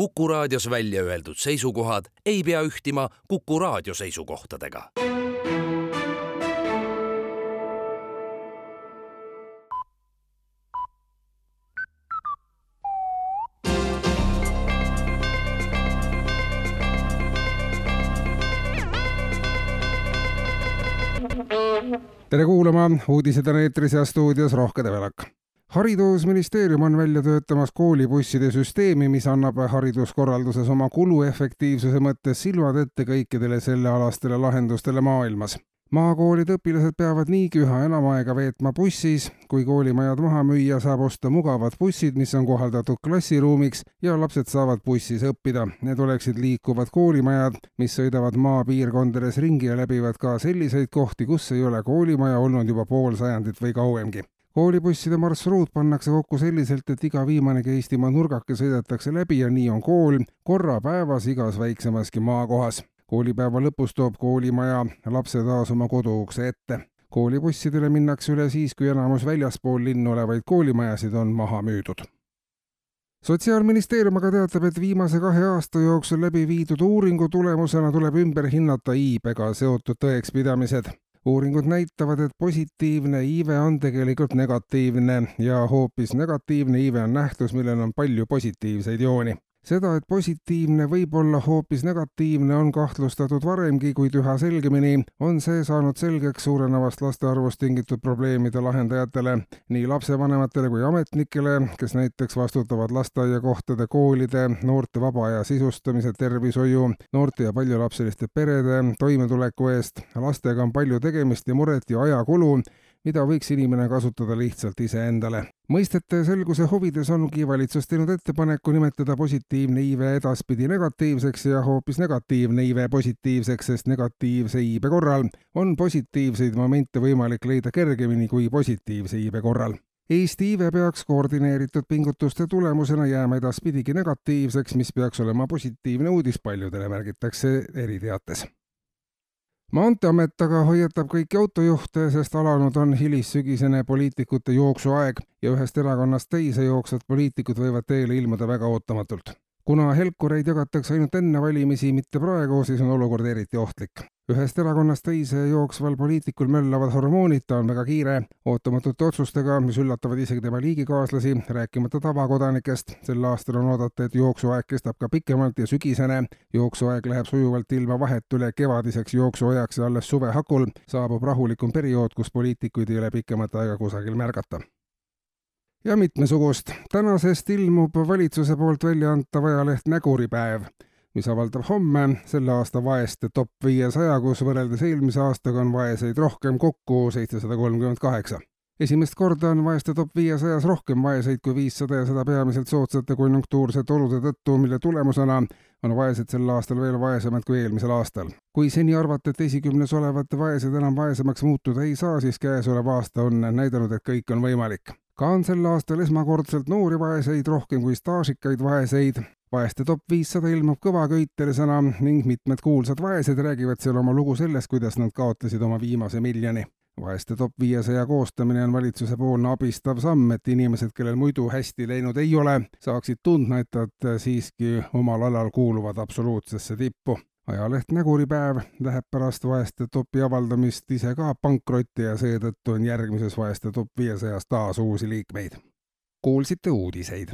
Kuku raadios välja öeldud seisukohad ei pea ühtima Kuku raadio seisukohtadega. tere kuulama, uudised on eetris ja stuudios Rohke Develak haridusministeerium on välja töötamas koolibusside süsteemi, mis annab hariduskorralduses oma kuluefektiivsuse mõttes silmad ette kõikidele sellealastele lahendustele maailmas. maakoolide õpilased peavad niigi üha enam aega veetma bussis, kui koolimajad maha müüa, saab osta mugavad bussid, mis on kohaldatud klassiruumiks ja lapsed saavad bussis õppida. Need oleksid liikuvad koolimajad, mis sõidavad maapiirkondades ringi ja läbivad ka selliseid kohti, kus ei ole koolimaja olnud juba pool sajandit või kauemgi koolibusside marsruut pannakse kokku selliselt, et iga viimanegi Eestimaa nurgake sõidetakse läbi ja nii on kool korra päevas igas väiksemaski maakohas. koolipäeva lõpus toob koolimaja lapse taas oma koduukse ette. koolibussidele minnakse üle siis, kui enamus väljaspool linnu olevaid koolimajasid on maha müüdud sotsiaalministeerium aga teatab, et viimase kahe aasta jooksul läbi viidud uuringu tulemusena tuleb ümber hinnata iibega seotud tõekspidamised uuringud näitavad, et positiivne iive on tegelikult negatiivne ja hoopis negatiivne iive on nähtus, millel on palju positiivseid jooni seda, et positiivne võib olla hoopis negatiivne, on kahtlustatud varemgi, kuid üha selgemini on see saanud selgeks suurenevast laste arvust tingitud probleemide lahendajatele, nii lapsevanematele kui ametnikele, kes näiteks vastutavad lasteaiakohtade, koolide, noorte vaba aja sisustamise, tervishoiu, noorte ja paljulapseliste perede toimetuleku eest. lastega on palju tegemist ja muret ja ajakulu mida võiks inimene kasutada lihtsalt iseendale. mõistete selguse huvides ongi valitsus teinud ettepaneku nimetada positiivne iive edaspidi negatiivseks ja hoopis negatiivne iive positiivseks, sest negatiivse iibe korral on positiivseid momente võimalik leida kergemini kui positiivse iibe korral Eesti iive peaks koordineeritud pingutuste tulemusena jääma edaspidigi negatiivseks, mis peaks olema positiivne uudis paljudele, märgitakse eriteates maanteeamet aga hoiatab kõiki autojuhte, sest alanud on hilissügisene poliitikute jooksuaeg ja ühest erakonnast teise jooksvad poliitikud võivad teele ilmuda väga ootamatult. kuna helkureid jagatakse ainult enne valimisi, mitte praegu, siis on olukord eriti ohtlik ühest erakonnast teise jooksval poliitikul möllavad hormoonid, ta on väga kiire ootamatute otsustega, mis üllatavad isegi tema liigikaaslasi, rääkimata tavakodanikest. sel aastal on oodata, et jooksuaeg kestab ka pikemalt ja sügisene. jooksuaeg läheb sujuvalt ilma vahet üle kevadiseks jooksuajaks ja alles suve hakul saabub rahulikum periood, kus poliitikuid ei ole pikemat aega kusagil märgata ja mitmesugust. tänasest ilmub valitsuse poolt välja antav ajaleht Näguripäev mis avaldab homme selle aasta vaeste top viiesaja, kus võrreldes eelmise aastaga on vaeseid rohkem kokku seitsesada kolmkümmend kaheksa. esimest korda on vaeste top viiesajas rohkem vaeseid kui viissada ja seda peamiselt soodsate konjunktuursete olude tõttu, mille tulemusena on vaesed sel aastal veel vaesemad kui eelmisel aastal. kui seni arvati, et esikümnes olevad vaesed enam vaesemaks muutuda ei saa, siis käesolev aasta on näidanud, et kõik on võimalik ka on sel aastal esmakordselt noori vaeseid rohkem kui staažikaid vaeseid vaeste top viissada ilmub kõvaköitelisena ning mitmed kuulsad vaesed räägivad seal oma lugu sellest, kuidas nad kaotasid oma viimase miljoni. vaeste top viiesaja koostamine on valitsuse poolne abistav samm, et inimesed, kellel muidu hästi läinud ei ole, saaksid tundma, et nad siiski omal alal kuuluvad absoluutsesse tippu. ajaleht Näguripäev läheb pärast vaeste topi avaldamist ise ka pankrotti ja seetõttu on järgmises vaeste top viiesajas taas uusi liikmeid. kuulsite uudiseid